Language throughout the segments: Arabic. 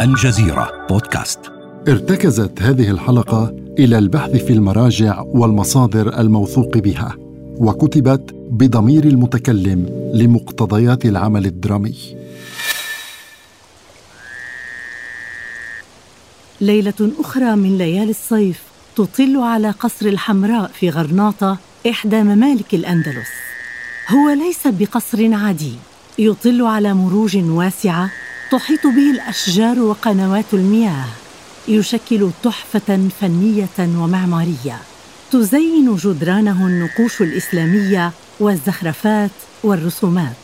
الجزيرة بودكاست. ارتكزت هذه الحلقة إلى البحث في المراجع والمصادر الموثوق بها وكتبت بضمير المتكلم لمقتضيات العمل الدرامي. ليلة أخرى من ليالي الصيف تطل على قصر الحمراء في غرناطة إحدى ممالك الأندلس. هو ليس بقصر عادي يطل على مروج واسعة تحيط به الأشجار وقنوات المياه. يشكل تحفة فنية ومعمارية. تزين جدرانه النقوش الإسلامية والزخرفات والرسومات.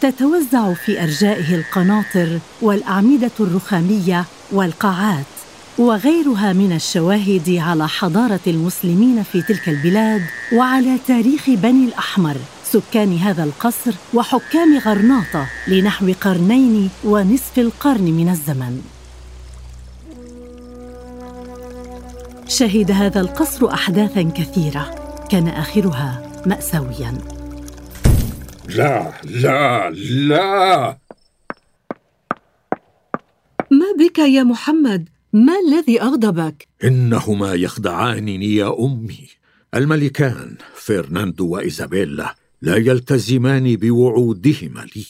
تتوزع في أرجائه القناطر والأعمدة الرخامية والقاعات. وغيرها من الشواهد على حضارة المسلمين في تلك البلاد وعلى تاريخ بني الأحمر سكان هذا القصر وحكام غرناطة لنحو قرنين ونصف القرن من الزمن. شهد هذا القصر احداثا كثيرة كان آخرها ماساويا. لا لا لا! ما بك يا محمد؟ ما الذي أغضبك؟ إنهما يخدعانني يا أمي. الملكان فرناندو وإيزابيلا لا يلتزمان بوعودهما لي.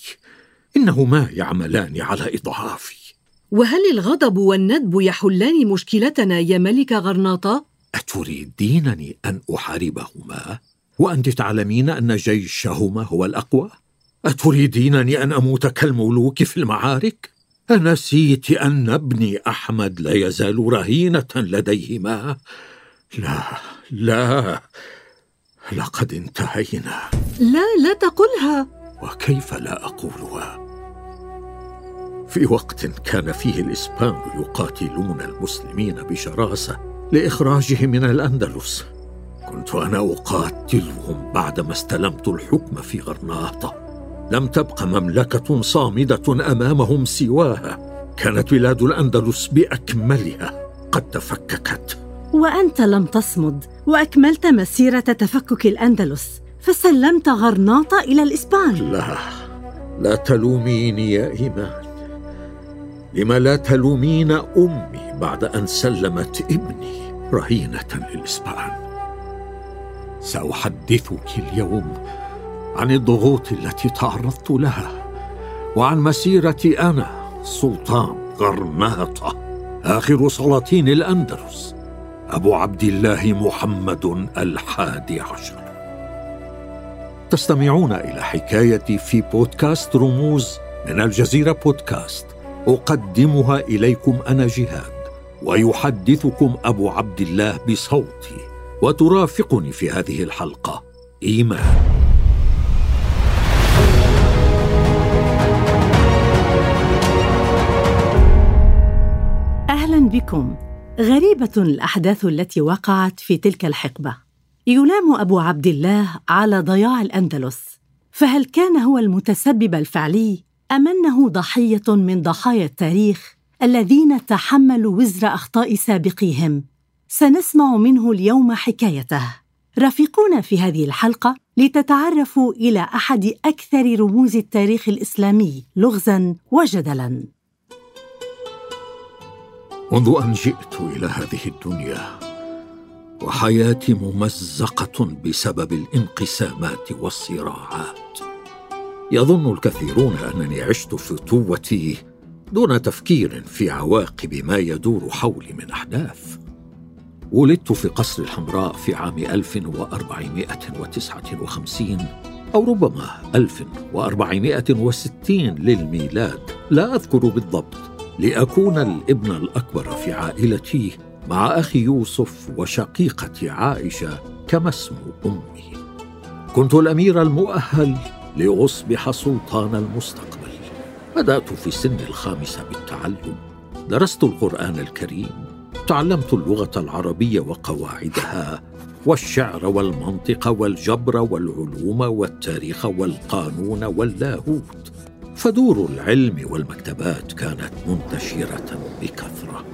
إنهما يعملان على إضعافي. وهل الغضب والندب يحلان مشكلتنا يا ملك غرناطة؟ أتريدينني أن أحاربهما؟ وأنت تعلمين أن جيشهما هو الأقوى؟ أتريدينني أن أموت كالملوك في المعارك؟ أنسيت أن ابني أحمد لا يزال رهينة لديهما؟ لا لا. لقد انتهينا. لا لا تقلها. وكيف لا أقولها؟ في وقت كان فيه الإسبان يقاتلون المسلمين بشراسة لإخراجهم من الأندلس. كنت أنا أقاتلهم بعدما استلمت الحكم في غرناطة. لم تبق مملكة صامدة أمامهم سواها. كانت بلاد الأندلس بأكملها. قد تفككت. وأنت لم تصمد. وأكملت مسيرة تفكك الأندلس فسلمت غرناطه إلى الإسبان. لا لا تلوميني يا إيمان. لما لا تلومين أمي بعد أن سلمت ابني رهينة للإسبان. سأحدثك اليوم عن الضغوط التي تعرضت لها وعن مسيرتي أنا سلطان غرناطة آخر سلاطين الأندلس. أبو عبد الله محمد الحادي عشر. تستمعون إلى حكايتي في بودكاست رموز من الجزيرة بودكاست. أقدمها إليكم أنا جهاد ويحدثكم أبو عبد الله بصوتي وترافقني في هذه الحلقة. إيمان. أهلا بكم. غريبة الأحداث التي وقعت في تلك الحقبة. يلام أبو عبد الله على ضياع الأندلس. فهل كان هو المتسبب الفعلي أم أنه ضحية من ضحايا التاريخ الذين تحملوا وزر أخطاء سابقيهم؟ سنسمع منه اليوم حكايته. رافقونا في هذه الحلقة لتتعرفوا إلى أحد أكثر رموز التاريخ الإسلامي لغزا وجدلا. منذ أن جئت إلى هذه الدنيا وحياتي ممزقة بسبب الانقسامات والصراعات. يظن الكثيرون أنني عشت فتوتي دون تفكير في عواقب ما يدور حولي من أحداث. ولدت في قصر الحمراء في عام 1459 أو ربما 1460 للميلاد. لا أذكر بالضبط لأكون الابن الأكبر في عائلتي مع أخي يوسف وشقيقتي عائشة كما اسم أمي. كنت الأمير المؤهل لأصبح سلطان المستقبل. بدأت في سن الخامسة بالتعلم. درست القرآن الكريم. تعلمت اللغة العربية وقواعدها والشعر والمنطق والجبر والعلوم والتاريخ والقانون واللاهوت. فدور العلم والمكتبات كانت منتشرة بكثرة.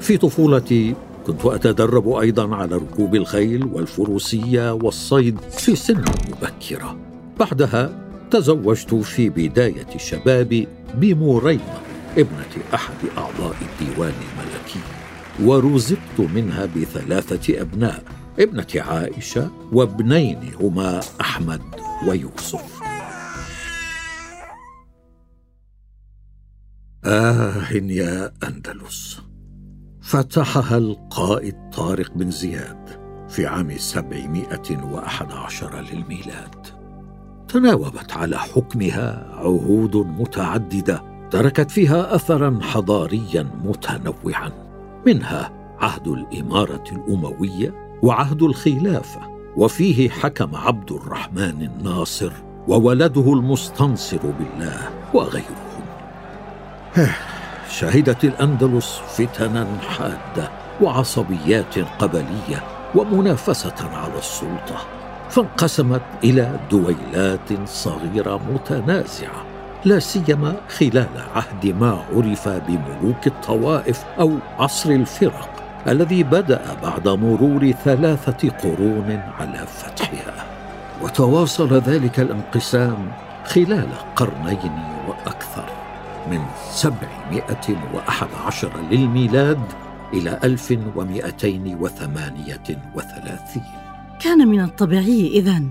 في طفولتي كنت أتدرب أيضا على ركوب الخيل والفروسية والصيد في سن مبكرة. بعدها تزوجت في بداية شبابي بموريمة ابنة أحد أعضاء الديوان الملكي ورزقت منها بثلاثة أبناء ابنة عائشة وابنين هما أحمد ويوسف. آه يا أندلس. فتحها القائد طارق بن زياد في عام سبعمائة وأحد عشر للميلاد. تناوبت على حكمها عهود متعددة تركت فيها أثرا حضاريا متنوعا. منها عهد الإمارة الأموية وعهد الخلافة وفيه حكم عبد الرحمن الناصر وولده المستنصر بالله وغيرهم شهدت الأندلس فتنا حادة وعصبيات قبلية ومنافسة على السلطة فانقسمت إلى دويلات صغيرة متنازعة لا سيما خلال عهد ما عرف بملوك الطوائف أو عصر الفرق الذي بدأ بعد مرور ثلاثة قرون على فتحها. وتواصل ذلك الانقسام خلال قرنين وأكثر. من سبعمائة وأحد عشر للميلاد إلى ألف ومائتين وثمانية وثلاثين. كان من الطبيعي إذن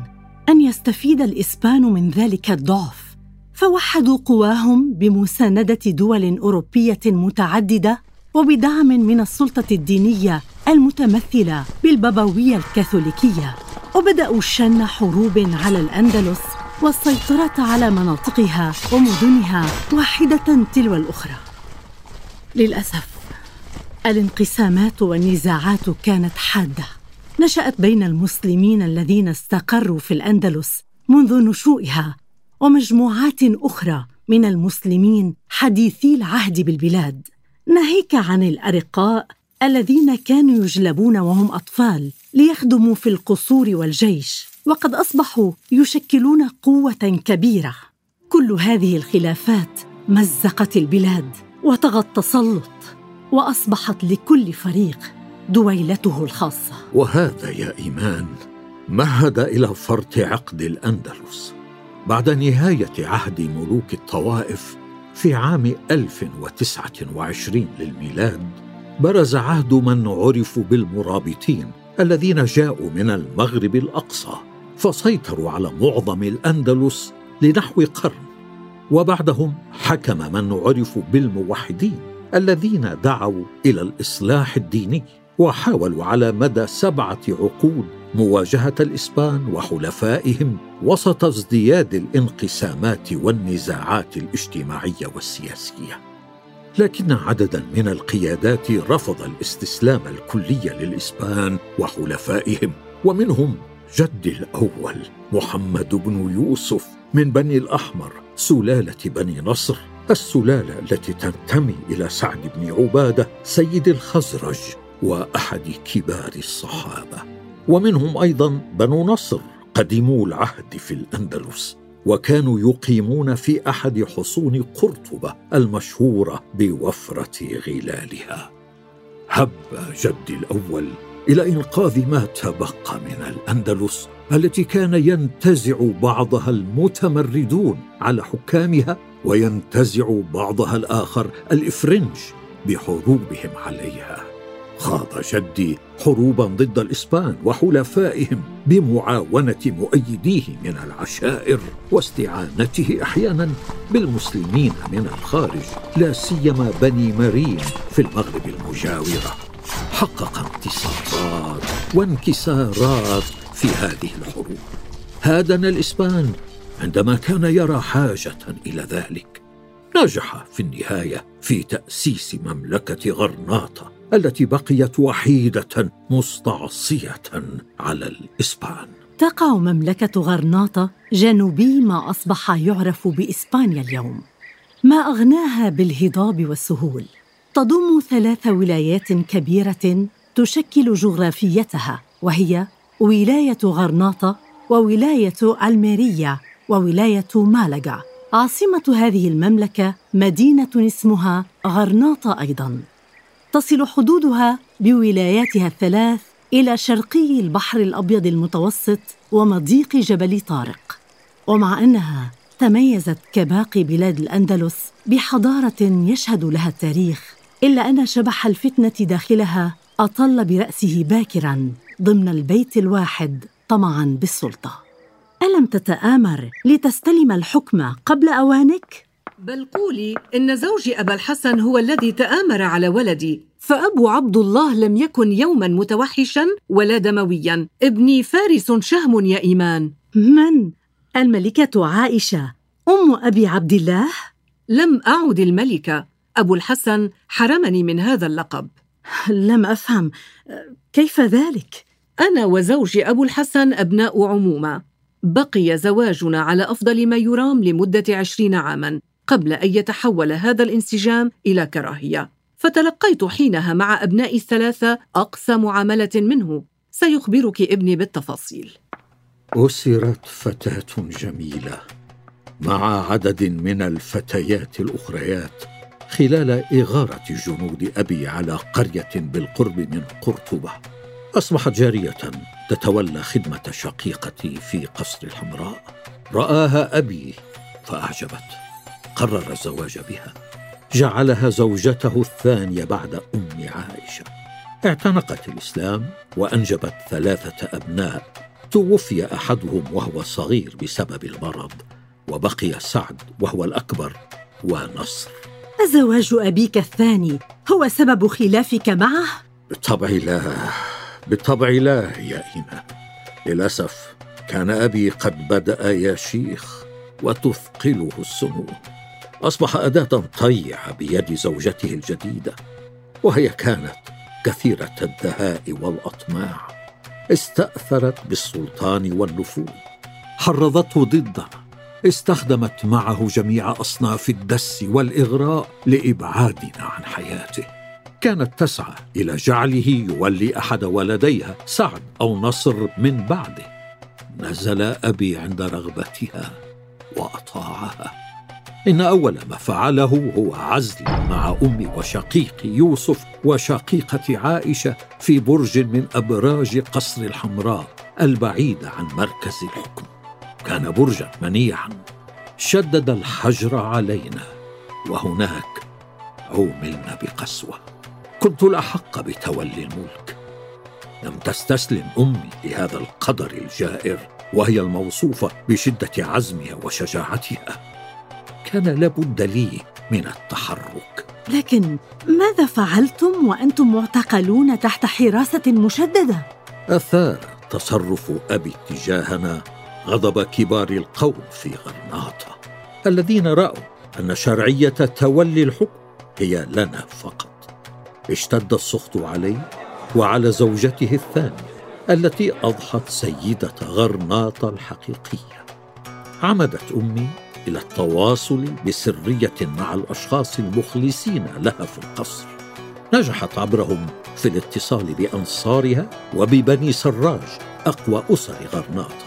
أن يستفيد الإسبان من ذلك الضعف فوحدوا قواهم بمساندة دول أوروبية متعددة وبدعم من السلطة الدينية المتمثلة بالبابوية الكاثوليكية وبدأوا شن حروب على الأندلس والسيطرة على مناطقها ومدنها واحدة تلو الأخرى. للأسف الانقسامات والنزاعات كانت حادة. نشأت بين المسلمين الذين استقروا في الأندلس منذ نشوئها ومجموعات أخرى من المسلمين حديثي العهد بالبلاد ناهيك عن الأرقاء الذين كانوا يجلبون وهم أطفال ليخدموا في القصور والجيش وقد أصبحوا يشكلون قوة كبيرة. كل هذه الخلافات مزقت البلاد وطغى التسلط وأصبحت لكل فريق دويلته الخاصة. وهذا يا إيمان مهد إلى فرط عقد الأندلس بعد نهاية عهد ملوك الطوائف في عام 1029 للميلاد برز عهد من عرفوا بالمرابطين الذين جاءوا من المغرب الأقصى. فسيطروا على معظم الأندلس لنحو قرن. وبعدهم حكم من عرفوا بالموحدين الذين دعوا إلى الإصلاح الديني وحاولوا على مدى سبعة عقود مواجهة الإسبان وحلفائهم وسط ازدياد الانقسامات والنزاعات الاجتماعية والسياسية. لكن عددا من القيادات رفض الاستسلام الكلي للإسبان وحلفائهم ومنهم جدي الأول محمد بن يوسف من بني الأحمر سلالة بني نصر السلالة التي تنتمي إلى سعد بن عبادة سيد الخزرج وأحد كبار الصحابة. ومنهم أيضا بنو نصر قدموا العهد في الأندلس وكانوا يقيمون في أحد حصون قرطبة المشهورة بوفرة غلالها. هب جدي الأول إلى إنقاذ ما تبقى من الأندلس التي كان ينتزع بعضها المتمردون على حكامها وينتزع بعضها الآخر الإفرنج بحروبهم عليها. خاض جدي حروبا ضد الإسبان وحلفائهم بمعاونة مؤيديه من العشائر واستعانته أحيانا بالمسلمين من الخارج لا سيما بني مرين في المغرب المجاورة. حقق انتصارات وانكسارات في هذه الحروب. هادن الإسبان عندما كان يرى حاجة إلى ذلك. نجح في النهاية في تأسيس مملكة غرناطة التي بقيت وحيدة مستعصية على الإسبان. تقع مملكة غرناطة جنوبي ما أصبح يعرف بإسبانيا اليوم. ما أغناها بالهضاب والسهول. تضم ثلاث ولايات كبيرة تشكل جغرافيتها وهي ولاية غرناطة وولاية ألميريا وولاية مالاغا عاصمة هذه المملكة مدينة اسمها غرناطة أيضا. تصل حدودها بولاياتها الثلاث إلى شرقي البحر الأبيض المتوسط ومضيق جبل طارق. ومع أنها تميزت كباقي بلاد الأندلس بحضارة يشهد لها التاريخ إلا أن شبح الفتنة داخلها أطل برأسه باكرا ضمن البيت الواحد طمعا بالسلطة ألم تتآمر لتستلم الحكم قبل أوانك؟ بل قولي إن زوجي أبا الحسن هو الذي تآمر على ولدي فأبو عبد الله لم يكن يوما متوحشا ولا دمويا ابني فارس شهم يا إيمان من؟ الملكة عائشة أم أبي عبد الله؟ لم أعد الملكة أبو الحسن حرمني من هذا اللقب. لم أفهم. كيف ذلك؟ أنا وزوجي أبو الحسن أبناء عمومة. بقي زواجنا على أفضل ما يرام لمدة عشرين عاماً قبل أن يتحول هذا الانسجام إلى كراهية. فتلقيت حينها مع أبنائي الثلاثة أقصى معاملة منه. سيخبرك ابني بالتفاصيل. أسرت فتاة جميلة مع عدد من الفتيات الأخريات. خلال إغارة جنود أبي على قرية بالقرب من قرطبة أصبحت جارية تتولى خدمة شقيقتي في قصر الحمراء. رآها أبي فأعجبت قرر الزواج بها. جعلها زوجته الثانية بعد أم عائشة. اعتنقت الإسلام وأنجبت ثلاثة أبناء. توفي أحدهم وهو صغير بسبب المرض وبقي سعد وهو الأكبر ونصر. زواج أبيك الثاني هو سبب خلافك معه؟ بالطبع لا. بالطبع لا يا إيمان. للأسف كان أبي قد بدأ يشيخ وتثقله السموم أصبح أداة طيعة بيد زوجته الجديدة وهي كانت كثيرة الدهاء والأطماع. استأثرت بالسلطان والنفوذ حرضته ضده. استخدمت معه جميع أصناف الدس والإغراء لإبعادنا عن حياته. كانت تسعى إلى جعله يولي أحد ولديها سعد أو نصر من بعده. نزل أبي عند رغبتها وأطاعها. إن أول ما فعله هو عزلي مع امي وشقيقي يوسف وشقيقة عائشة في برج من أبراج قصر الحمراء البعيد عن مركز الحكم. كان برجا منيعا. شدد الحجر علينا وهناك عوملنا بقسوة. كنت الاحق بتولي الملك. لم تستسلم أمي لهذا القدر الجائر وهي الموصوفه بشدة عزمها وشجاعتها. كان لابد لي من التحرك. لكن ماذا فعلتم وأنتم معتقلون تحت حراسة مشددة؟ أثار تصرف أبي تجاهنا غضب كبار القوم في غرناطه الذين رأوا أن شرعية تولي الحكم هي لنا فقط. اشتد السخط عليه وعلى زوجته الثانية التي أضحت سيدة غرناطة الحقيقية. عمدت أمي إلى التواصل بسرية مع الأشخاص المخلصين لها في القصر. نجحت عبرهم في الاتصال بأنصارها وببني سراج أقوى أسر غرناطة.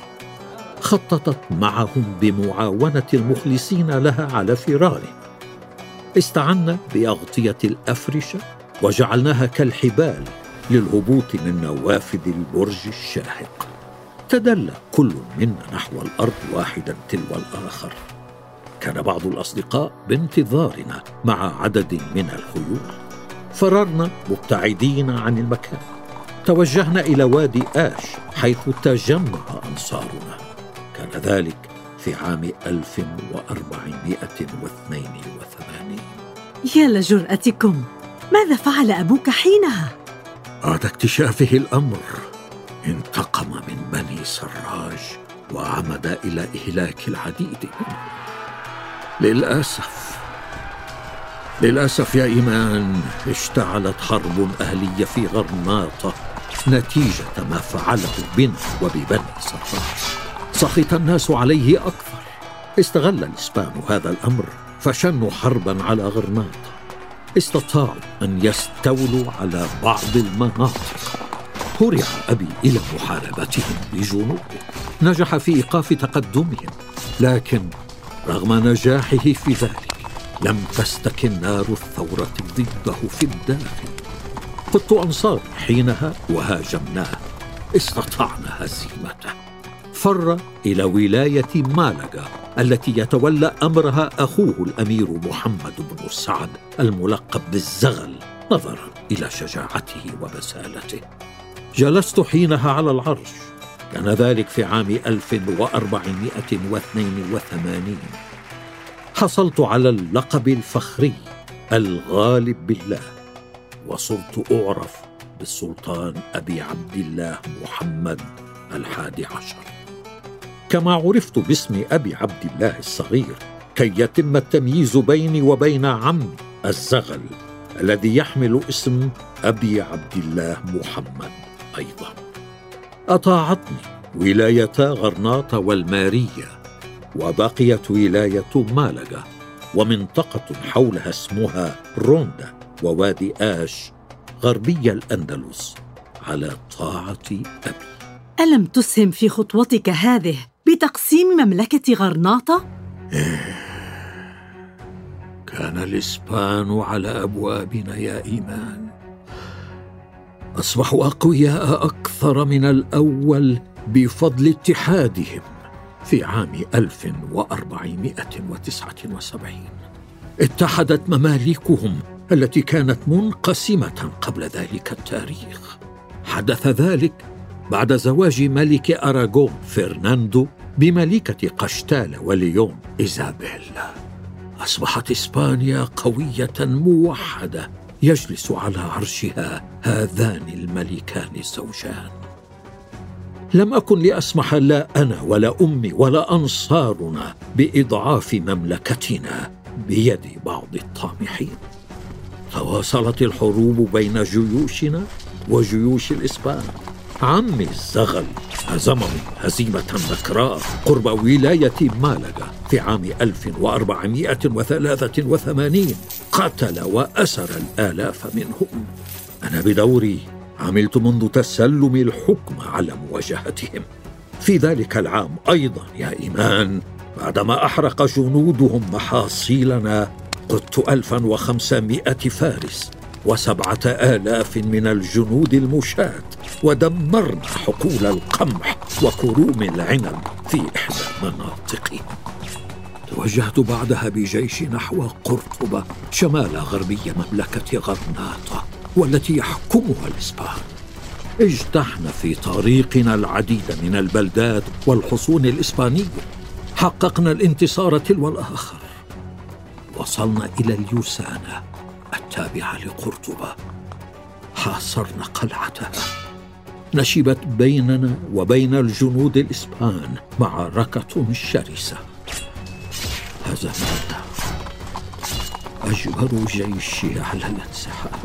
خططت معهم بمعاونة المخلصين لها على فرارهم. استعنا بأغطية الأفرشة وجعلناها كالحبال للهبوط من نوافذ البرج الشاهق. تدلى كل منا نحو الأرض واحدا تلو الآخر. كان بعض الأصدقاء بانتظارنا مع عدد من الخيول. فررنا مبتعدين عن المكان. توجهنا إلى وادي آش حيث تجمع أنصارنا. كان ذلك في عام 1482 يا لجرأتكم ماذا فعل أبوك حينها؟ بعد اكتشافه الأمر. انتقم من بني سراج وعمد إلى إهلاك العديد. منهم للأسف للأسف يا إيمان اشتعلت حرب أهلية في غرناطة نتيجة ما فعله بنا وببني سراج. سخط الناس عليه أكثر. استغل الإسبان هذا الأمر فشنوا حربا على غرناطة استطاعوا أن يستولوا على بعض المناطق. هرع أبي إلى محاربتهم بجنوده نجح في إيقاف تقدمهم لكن رغم نجاحه في ذلك لم تستكن نار الثورة ضده في الداخل. قدت أنصاري حينها وهاجمناه استطعنا هزيمته فر إلى ولاية مالغا التي يتولى أمرها أخوه الأمير محمد بن سعد الملقب بالزغل نظرا إلى شجاعته وبسالته. جلست حينها على العرش. كان ذلك في عام 1482 حصلت على اللقب الفخري الغالب بالله وصرت أعرف بالسلطان أبي عبد الله محمد الحادي عشر. كما عرفت باسم أبي عبد الله الصغير كي يتم التمييز بيني وبين عمي الزغل الذي يحمل اسم أبي عبد الله محمد أيضا. أطاعتني ولايتا غرناطة والمارية وبقيت ولاية مالقة ومنطقة حولها اسمها روندا ووادي آش غربي الأندلس على طاعة أبي. ألم تسهم في خطوتك هذه بتقسيم مملكة غرناطة؟ كان الإسبان على أبوابنا يا إيمان. أصبحوا أقوياء أكثر من الأول بفضل اتحادهم في عام 1479 اتحدت ممالكهم التي كانت منقسمة قبل ذلك التاريخ. حدث ذلك بعد زواج ملك أراغون فرناندو بملكة قشتالة وليون إيزابيلا أصبحت إسبانيا قوية موحدة يجلس على عرشها هذان الملكان الزوجان لم أكن لأسمح لا أنا ولا أمي ولا أنصارنا بإضعاف مملكتنا بيد بعض الطامحين. تواصلت الحروب بين جيوشنا وجيوش الإسبان. عمي الزغل هزمهم هزيمة نكراء قرب ولاية مالقا في عام 1483 قتل وأسر الآلاف منهم. أنا بدوري عملت منذ تسلم الحكم على مواجهتهم. في ذلك العام أيضا يا إيمان بعدما أحرق جنودهم محاصيلنا قدت ألفا وخمسمائة فارس. وسبعة آلاف من الجنود المشاة ودمرنا حقول القمح وكروم العنب في إحدى مناطقهم توجهت بعدها بجيش نحو قرطبة شمال غربي مملكة غرناطة والتي يحكمها الإسبان. اجتحنا في طريقنا العديد من البلدات والحصون الإسبانية. حققنا الانتصار تلو الآخر. وصلنا إلى اليوسانة. التابعة لقرطبة. حاصرنا قلعتها. نشبت بيننا وبين الجنود الإسبان معركة شرسة. هزمنا أجبروا جيشي على الأنسحاب.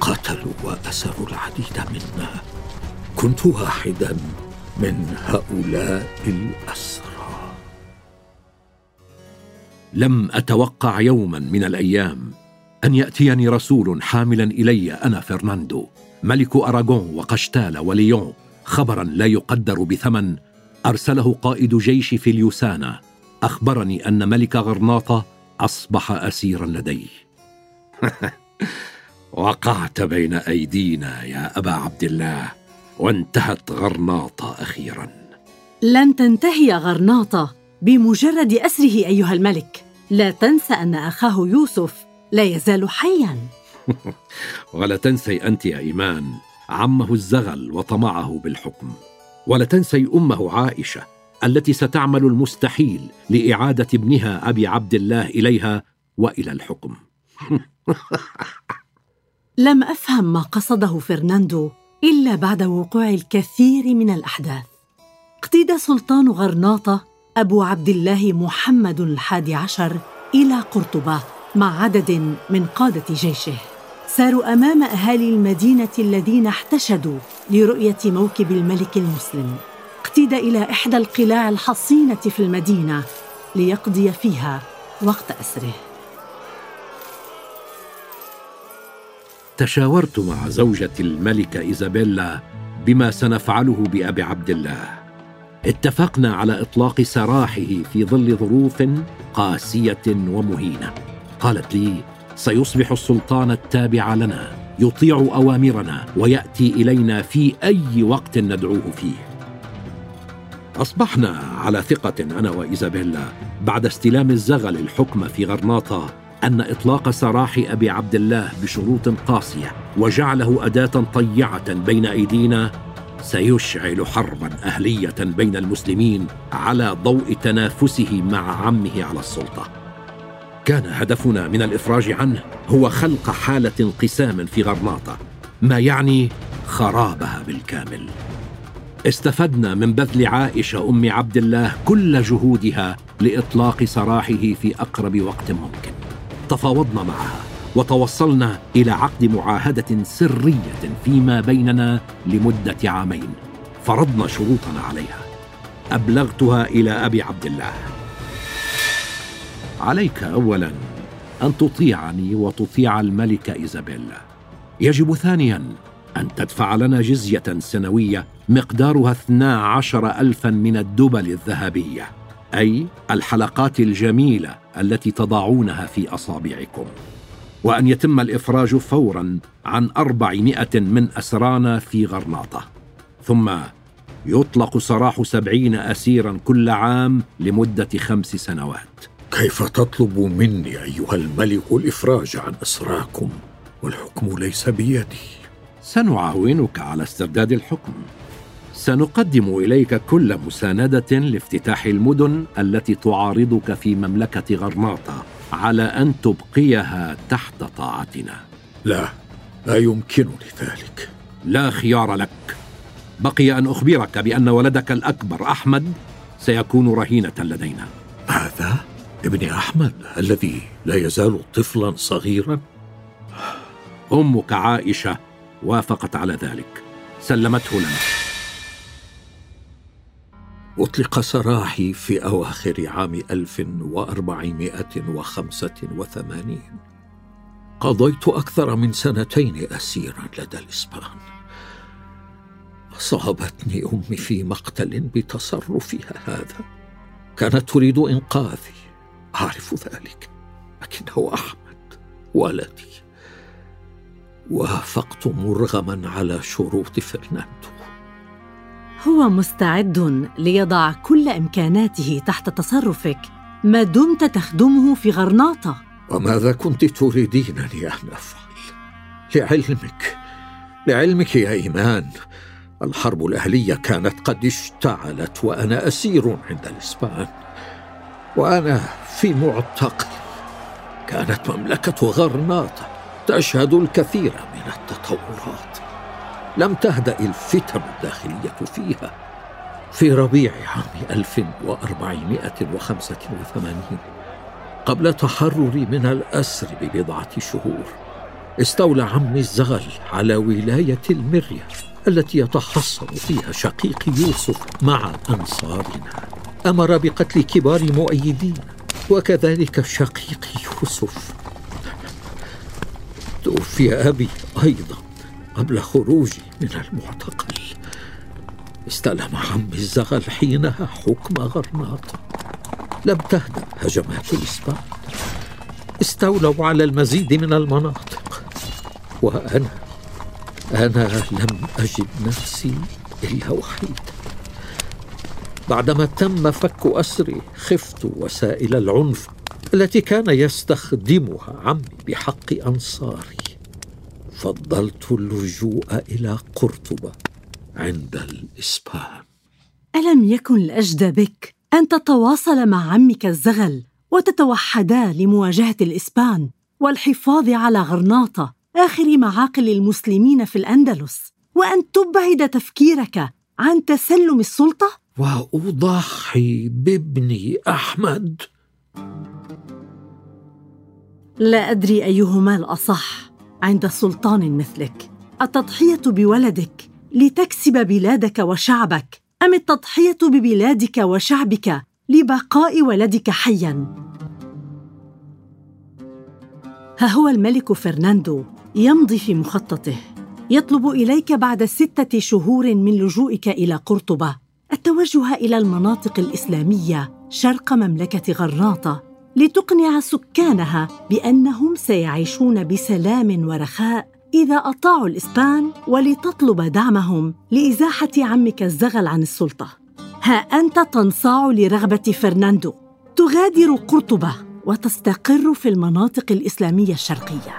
قتلوا وأسروا العديد منا. كنت واحدا من هؤلاء الأسرى. لم أتوقع يوما من الأيام أن يأتيني رسول حاملا إلي أنا فرناندو ملك أراغون وقشتال وليون. خبرا لا يقدر بثمن. أرسله قائد جيش فيليوسانا. أخبرني أن ملك غرناطة أصبح اسيرا لديه. وقعت بين أيدينا يا أبا عبد الله وانتهت غرناطة أخيرا. لن تنتهي غرناطة. بمجرد أسره أيها الملك. لا تنسى أن أخاه يوسف لا يزال حياً. ولا تنسي أنت يا إيمان عمه الزغل وطمعه بالحكم. ولا تنسي أمه عائشة التي ستعمل المستحيل لإعادة ابنها أبي عبد الله إليها وإلى الحكم. لم أفهم ما قصده فرناندو إلا بعد وقوع الكثير من الأحداث. اقتدى سلطان غرناطة أبو عبد الله محمد الحادي عشر إلى قرطبة مع عدد من قادة جيشه. ساروا أمام أهالي المدينة الذين احتشدوا لرؤية موكب الملك المسلم. اقتدى إلى إحدى القلاع الحصينة في المدينة ليقضي فيها وقت أسره. تشاورت مع زوجة الملكة إيزابيلا بما سنفعله بأبي عبد الله. اتفقنا على إطلاق سراحه في ظل ظروف قاسية ومهينة. قالت لي سيصبح السلطان التابع لنا يطيع أوامرنا ويأتي إلينا في أي وقت ندعوه فيه. أصبحنا على ثقة أنا وإيزابيلا بعد استلام الزغل الحكم في غرناطة أن إطلاق سراح أبي عبد الله بشروط قاسية وجعله أداة طيعة بين أيدينا سيشعل حربا أهلية بين المسلمين على ضوء تنافسه مع عمه على السلطة. كان هدفنا من الإفراج عنه هو خلق حالة انقسام في غرناطة ما يعني خرابها بالكامل. استفدنا من بذل عائشة أم عبد الله كل جهودها لإطلاق سراحه في أقرب وقت ممكن. تفاوضنا معها. وتوصلنا إلى عقد معاهدة سرية فيما بيننا لمدة عامين. فرضنا شروطنا عليها. أبلغتها إلى أبي عبد الله. عليك اولا أن تطيعني وتطيع الملكه ايزابيلا يجب ثانيا أن تدفع لنا جزية سنوية مقدارها 12 ألفا من الدبل الذهبية أي الحلقات الجميلة التي تضعونها في أصابعكم. وأن يتم الإفراج فورا عن أربعمائة من أسرانا في غرناطة. ثم يطلق سراح سبعين أسيرا كل عام لمدة خمس سنوات. كيف تطلب مني أيها الملك الإفراج عن أسراكم؟ والحكم ليس بيدي. سنعاونك على استرداد الحكم. سنقدم إليك كل مساندة لافتتاح المدن التي تعارضك في مملكة غرناطة. على أن تبقيها تحت طاعتنا. لا لا يمكنني ذلك. لا خيار لك. بقي أن أخبرك بأن ولدك الأكبر أحمد سيكون رهينة لدينا. هذا ابن أحمد الذي لا يزال طفلا صغيرا؟ أمك عائشة وافقت على ذلك. سلمته لنا. أطلق سراحي في أواخر عام 1485 قضيت أكثر من سنتين أسيرا لدى الإسبان. أصابتني أمي في مقتل بتصرفها هذا. كانت تريد إنقاذي. أعرف ذلك لكنه أحمد ولدي وافقت مرغما على شروط فرناندو. هو مستعد ليضع كل إمكاناته تحت تصرفك. ما دمت تخدمه في غرناطة. وماذا كنت تريدينني ان افعل لعلمك لعلمك يا إيمان الحرب الأهلية كانت قد اشتعلت وأنا أسير عند الإسبان. وأنا في معتقل كانت مملكة غرناطة تشهد الكثير من التطورات. لم تهدأ الفتن الداخلية فيها. في ربيع عام 1485 قبل تحرري من الأسر ببضعة شهور استولى عمي الزغل على ولاية المرية التي يتحصن فيها شقيق يوسف مع أنصارنا. أمر بقتل كبار مؤيدين وكذلك شقيق يوسف. توفي أبي أيضا. قبل خروجي من المعتقل. استلم عمي الزغل حينها حكم غرناطة لم تهدأ هجمات الإسبان. استولوا على المزيد من المناطق. وأنا أنا لم أجد نفسي إلا وحيدا بعدما تم فك أسري خفت وسائل العنف التي كان يستخدمها عمي بحق أنصاري. فضلت اللجوء إلى قرطبه عند الإسبان. ألم يكن الاجدى بك أن تتواصل مع عمك الزغل وتتوحدا لمواجهة الإسبان والحفاظ على غرناطة آخر معاقل المسلمين في الأندلس وأن تبعد تفكيرك عن تسلم السلطة؟ وأضحي بابني أحمد. لا أدري أيهما الأصح. عند سلطان مثلك. التضحية بولدك لتكسب بلادك وشعبك. أم التضحية ببلادك وشعبك لبقاء ولدك حيا؟ ها هو الملك فرناندو يمضي في مخططه. يطلب إليك بعد ستة شهور من لجوئك إلى قرطبة. التوجه إلى المناطق الإسلامية شرق مملكة غرناطه لتقنع سكانها بأنهم سيعيشون بسلام ورخاء إذا أطاعوا الإسبان ولتطلب دعمهم لإزاحة عمك الزغل عن السلطة. ها أنت تنصاع لرغبة فرناندو. تغادر قرطبة وتستقر في المناطق الإسلامية الشرقية.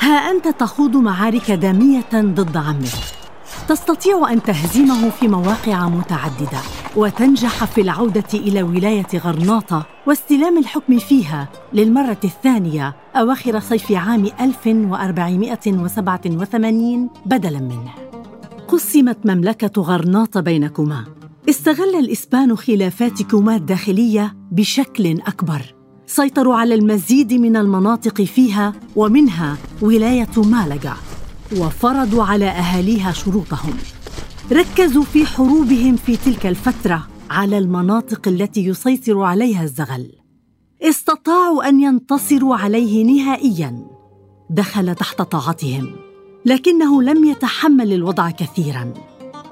ها أنت تخوض معارك دامية ضد عمك. تستطيع أن تهزمه في مواقع متعددة. وتنجح في العودة إلى ولاية غرناطة واستلام الحكم فيها للمرة الثانية أواخر صيف عام 1487 بدلاً منه. قسمت مملكة غرناطة بينكما. استغل الإسبان خلافاتكما الداخلية بشكل أكبر. سيطروا على المزيد من المناطق فيها ومنها ولاية مالجا وفرضوا على أهاليها شروطهم. ركزوا في حروبهم في تلك الفترة على المناطق التي يسيطر عليها الزغل. استطاعوا أن ينتصروا عليه نهائياً. دخل تحت طاعتهم لكنه لم يتحمل الوضع كثيراً.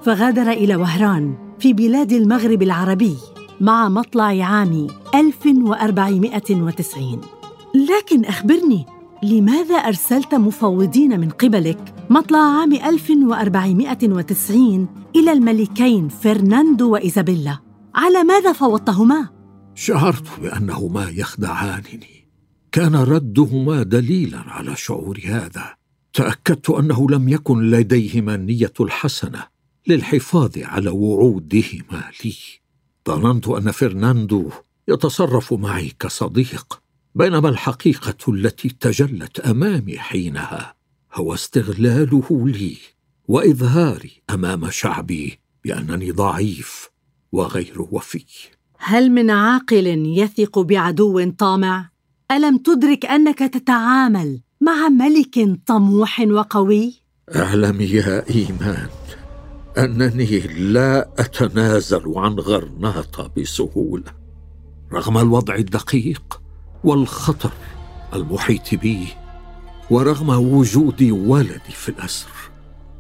فغادر إلى وهران في بلاد المغرب العربي مع مطلع عام 1490 لكن أخبرني لماذا أرسلت مفوضين من قبلك مطلع عام 1490 إلى الملكين فرناندو وإيزابيلا؟ على ماذا فوضتهما؟ شعرت بأنهما يخدعانني كان ردهما دليلا على شعور هذا تأكدت أنه لم يكن لديهما النية الحسنة للحفاظ على وعودهما لي ظننت أن فرناندو يتصرف معي كصديق بينما الحقيقة التي تجلت أمامي حينها هو استغلاله لي وإظهاري أمام شعبي بأنني ضعيف وغير وفي. هل من عاقل يثق بعدو طامع؟ ألم تدرك أنك تتعامل مع ملك طموح وقوي؟ اعلمي يا إيمان أنني لا أتنازل عن غرناطة بسهولة رغم الوضع الدقيق والخطر المحيط بي. ورغم وجود ولدي في الأسر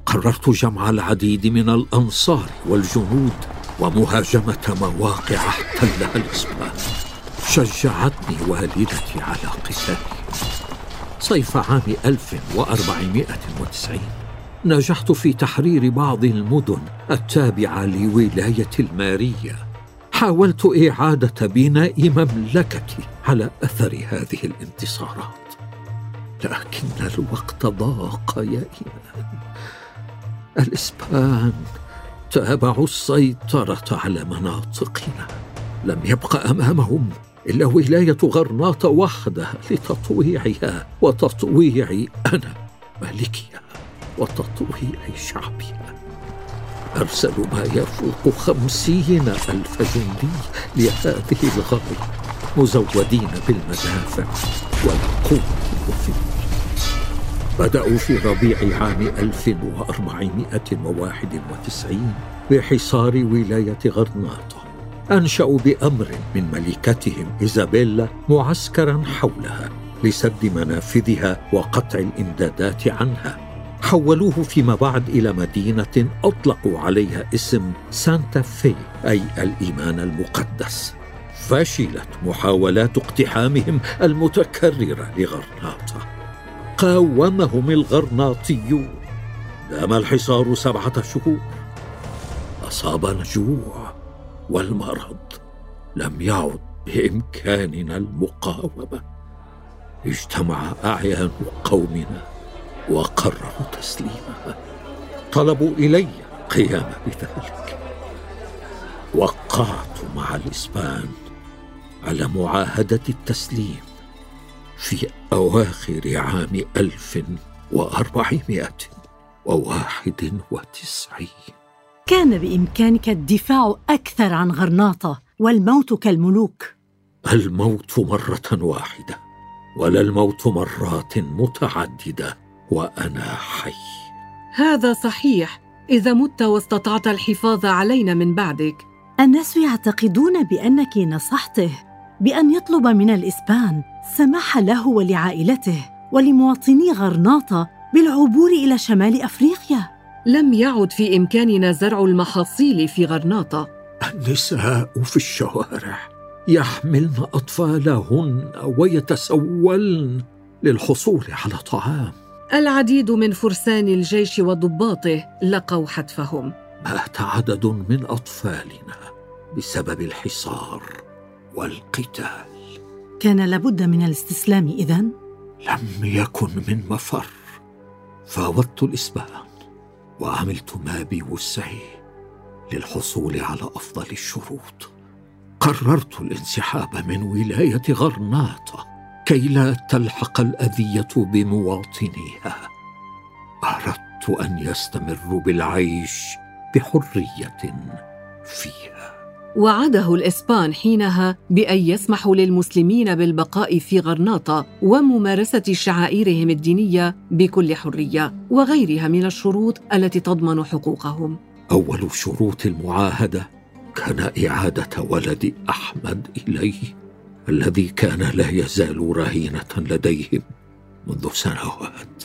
قررت جمع العديد من الأنصار والجنود ومهاجمة مواقع احتلها الإسبان. شجعتني والدتي على قتالي صيف عام 1490 نجحت في تحرير بعض المدن التابعة لولاية الماريه حاولت إعادة بناء مملكتي على أثر هذه الانتصارات. لكن الوقت ضاق يا إيمان. الإسبان تابعوا السيطرة على مناطقنا. لم يبق أمامهم إلا ولاية غرناطة وحدها لتطويعها وتطويع أنا ملكها وتطويع شعبها أرسلوا ما يفوق خمسين ألف جندي لهذه الغاية مزودين بالمدافع والقوة الوفية بدأوا في ربيع عام 1491 بحصار ولاية غرناطة. أنشأوا بأمر من ملكتهم إيزابيلا معسكرا حولها لسد منافذها وقطع الإمدادات عنها. حولوه فيما بعد إلى مدينة أطلقوا عليها اسم سانتا في أي الإيمان المقدس. فشلت محاولات اقتحامهم المتكررة لغرناطة. قاومهم الغرناطيون دام الحصار سبعة شهور أصابنا الجوع والمرض. لم يعد بإمكاننا المقاومة. اجتمع أعيان قومنا وقرروا تسليمها. طلبوا إلي قيام بذلك. وقعت مع الإسبان على معاهدة التسليم. في أواخر عام ألف وأربعمائة وواحد وتسعين. كان بإمكانك الدفاع أكثر عن غرناطة والموت كالملوك. الموت مرة واحدة ولا الموت مرات متعددة وأنا حي. هذا صحيح. إذا مت واستطعت الحفاظ علينا من بعدك. الناس يعتقدون بأنك نصحته بأن يطلب من الإسبان سمح له ولعائلته ولمواطني غرناطة بالعبور إلى شمال أفريقيا. لم يعد في إمكاننا زرع المحاصيل في غرناطة. النساء في الشوارع يحملن أطفالهن ويتسولن للحصول على طعام. العديد من فرسان الجيش وضباطه لقوا حتفهم. مات عدد من أطفالنا بسبب الحصار والقتال. كان لابد من الاستسلام إذن؟ لم يكن من مفر. فاوضت الإسبان وعملت ما بوسعي للحصول على أفضل الشروط. قررت الانسحاب من ولاية غرناطة كي لا تلحق الأذية بمواطنيها. أردت أن يستمروا بالعيش بحرية فيها. وعده الإسبان حينها بأن يسمحوا للمسلمين بالبقاء في غرناطة وممارسة شعائرهم الدينية بكل حرية وغيرها من الشروط التي تضمن حقوقهم. أول شروط المعاهدة كان إعادة ولد أحمد إليه الذي كان لا يزال رهينة لديهم منذ سنوات.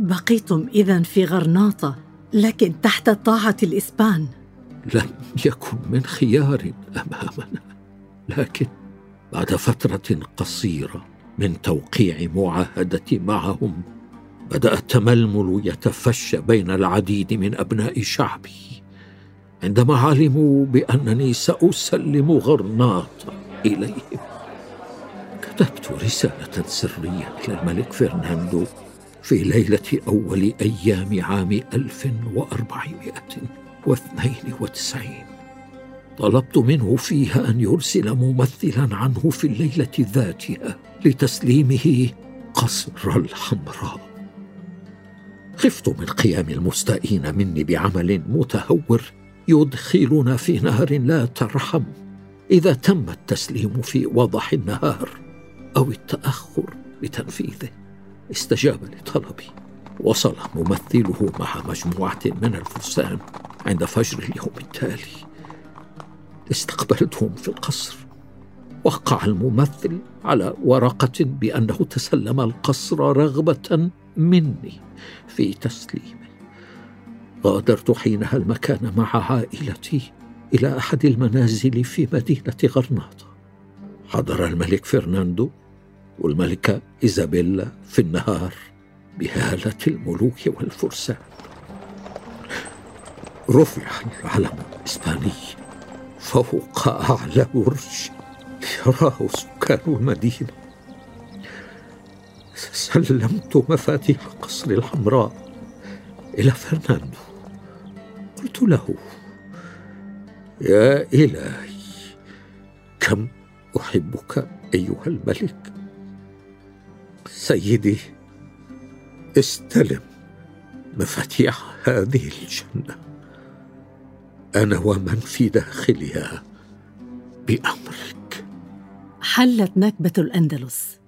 بقيتم اذا في غرناطة لكن تحت طاعة الإسبان. لم يكن من خيار أمامنا. لكن بعد فترة قصيرة من توقيع معاهدتي معهم بدا التململ يتفشى بين العديد من أبناء شعبي عندما علموا بأنني سأسلم غرناطه إليهم. كتبت رسالة سرية إلى الملك فرناندو في ليلة أول أيام عام 1492 طلبت منه فيها أن يرسل ممثلا عنه في الليلة ذاتها لتسليمه قصر الحمراء. خفت من قيام المستائين مني بعمل متهور يدخلنا في نهر لا ترحم. إذا تم التسليم في وضح النهار أو التأخر بتنفيذه استجاب لطلبي. وصل ممثله مع مجموعة من الفرسان عند فجر اليوم التالي. استقبلتهم في القصر. وقع الممثل على ورقة بأنه تسلم القصر رغبة مني في تسليمه. غادرت حينها المكان مع عائلتي إلى أحد المنازل في مدينة غرناطة. حضر الملك فرناندو والملكة إيزابيلا في النهار بهالة الملوك والفرسان. رفع العلم الإسباني فوق أعلى برج يراه سكان المدينة. سلمت مفاتيح قصر الحمراء إلى فرناندو. قلت له يا إلهي كم أحبك أيها الملك؟ سيدي استلم مفاتيح هذه الجنة. أنا ومن في داخلها؟ بأمرك. حلت نكبة الأندلس.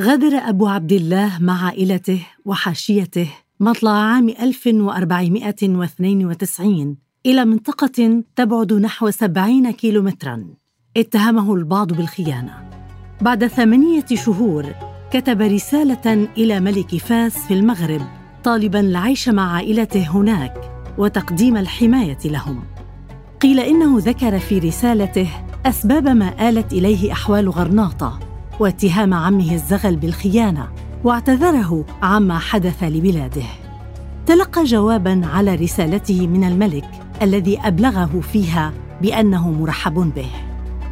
غادر أبو عبد الله مع عائلته وحاشيته مطلع عام 1492 إلى منطقة تبعد نحو 70 كيلومتراً. اتهمه البعض بالخيانة. بعد ثمانية شهور كتب رسالة إلى ملك فاس في المغرب طالباً العيش مع عائلته هناك وتقديم الحماية لهم. قيل إنه ذكر في رسالته أسباب ما آلت إليه أحوال غرناطة واتهام عمه الزغل بالخيانة واعتذره عما حدث لبلاده. تلقى جوابا على رسالته من الملك الذي أبلغه فيها بأنه مرحب به.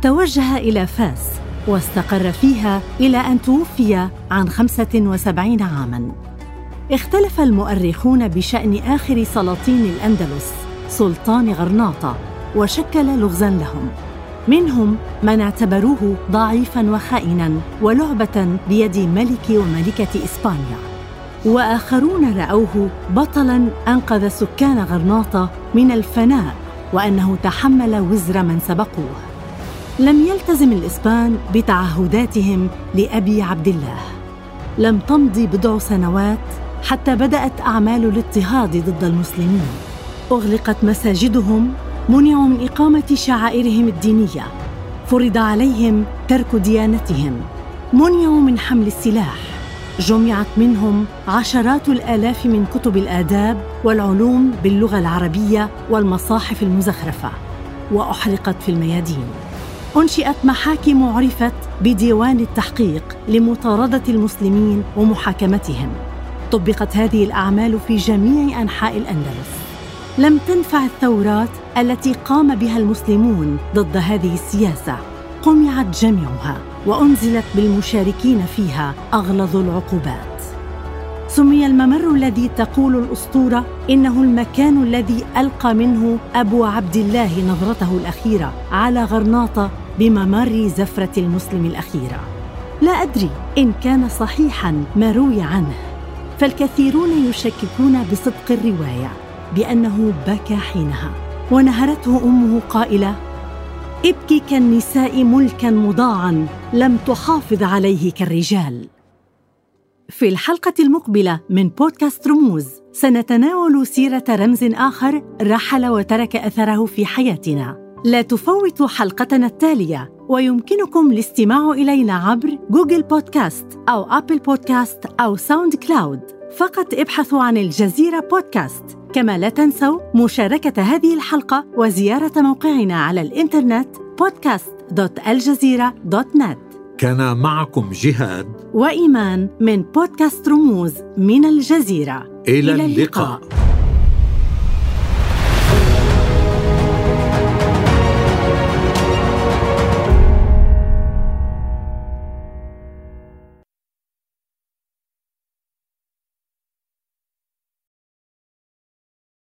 توجه إلى فاس واستقر فيها إلى أن توفي عن خمسة وسبعين عاما. اختلف المؤرخون بشأن آخر سلاطين الأندلس سلطان غرناطة وشكل لغزا لهم. منهم من اعتبروه ضعيفا وخائنا ولعبة بيد ملك وملكة إسبانيا. وآخرون رأوه بطلا أنقذ سكان غرناطة من الفناء وأنه تحمل وزر من سبقوه. لم يلتزم الإسبان بتعهداتهم لأبي عبد الله. لم تمض بضع سنوات حتى بدأت أعمال الاضطهاد ضد المسلمين. أغلقت مساجدهم منعوا من إقامة شعائرهم الدينية فرض عليهم ترك ديانتهم. منعوا من حمل السلاح جمعت منهم عشرات الآلاف من كتب الآداب والعلوم باللغة العربية والمصاحف المزخرفة وأحرقت في الميادين. أنشئت محاكم عرفت بديوان التحقيق لمطاردة المسلمين ومحاكمتهم. طبقت هذه الأعمال في جميع أنحاء الأندلس. لم تنفع الثورات التي قام بها المسلمون ضد هذه السياسة. قمعت جميعها وأنزلت بالمشاركين فيها أغلظ العقوبات. سمي الممر الذي تقول الأسطورة إنه المكان الذي ألقى منه أبو عبد الله نظرته الأخيرة على غرناطة بممر زفرة المسلم الأخيرة. لا أدري إن كان صحيحا ما روي عنه فالكثيرون يشككون بصدق الرواية. بأنه بكى حينها ونهرته أمه قائلة ابكي كالنساء ملكا مضاعا لم تحافظ عليه كالرجال. في الحلقة المقبلة من بودكاست رموز سنتناول سيرة رمز آخر رحل وترك أثره في حياتنا. لا تفوتوا حلقتنا التالية ويمكنكم الاستماع إلينا عبر جوجل بودكاست أو أبل بودكاست أو ساوند كلاود. فقط ابحثوا عن الجزيرة بودكاست. كما لا تنسوا مشاركة هذه الحلقة وزيارة موقعنا على الإنترنت podcast.aljazeera.net كان معكم جهاد وإيمان من بودكاست رموز من الجزيرة. إلى, إلى اللقاء, اللقاء.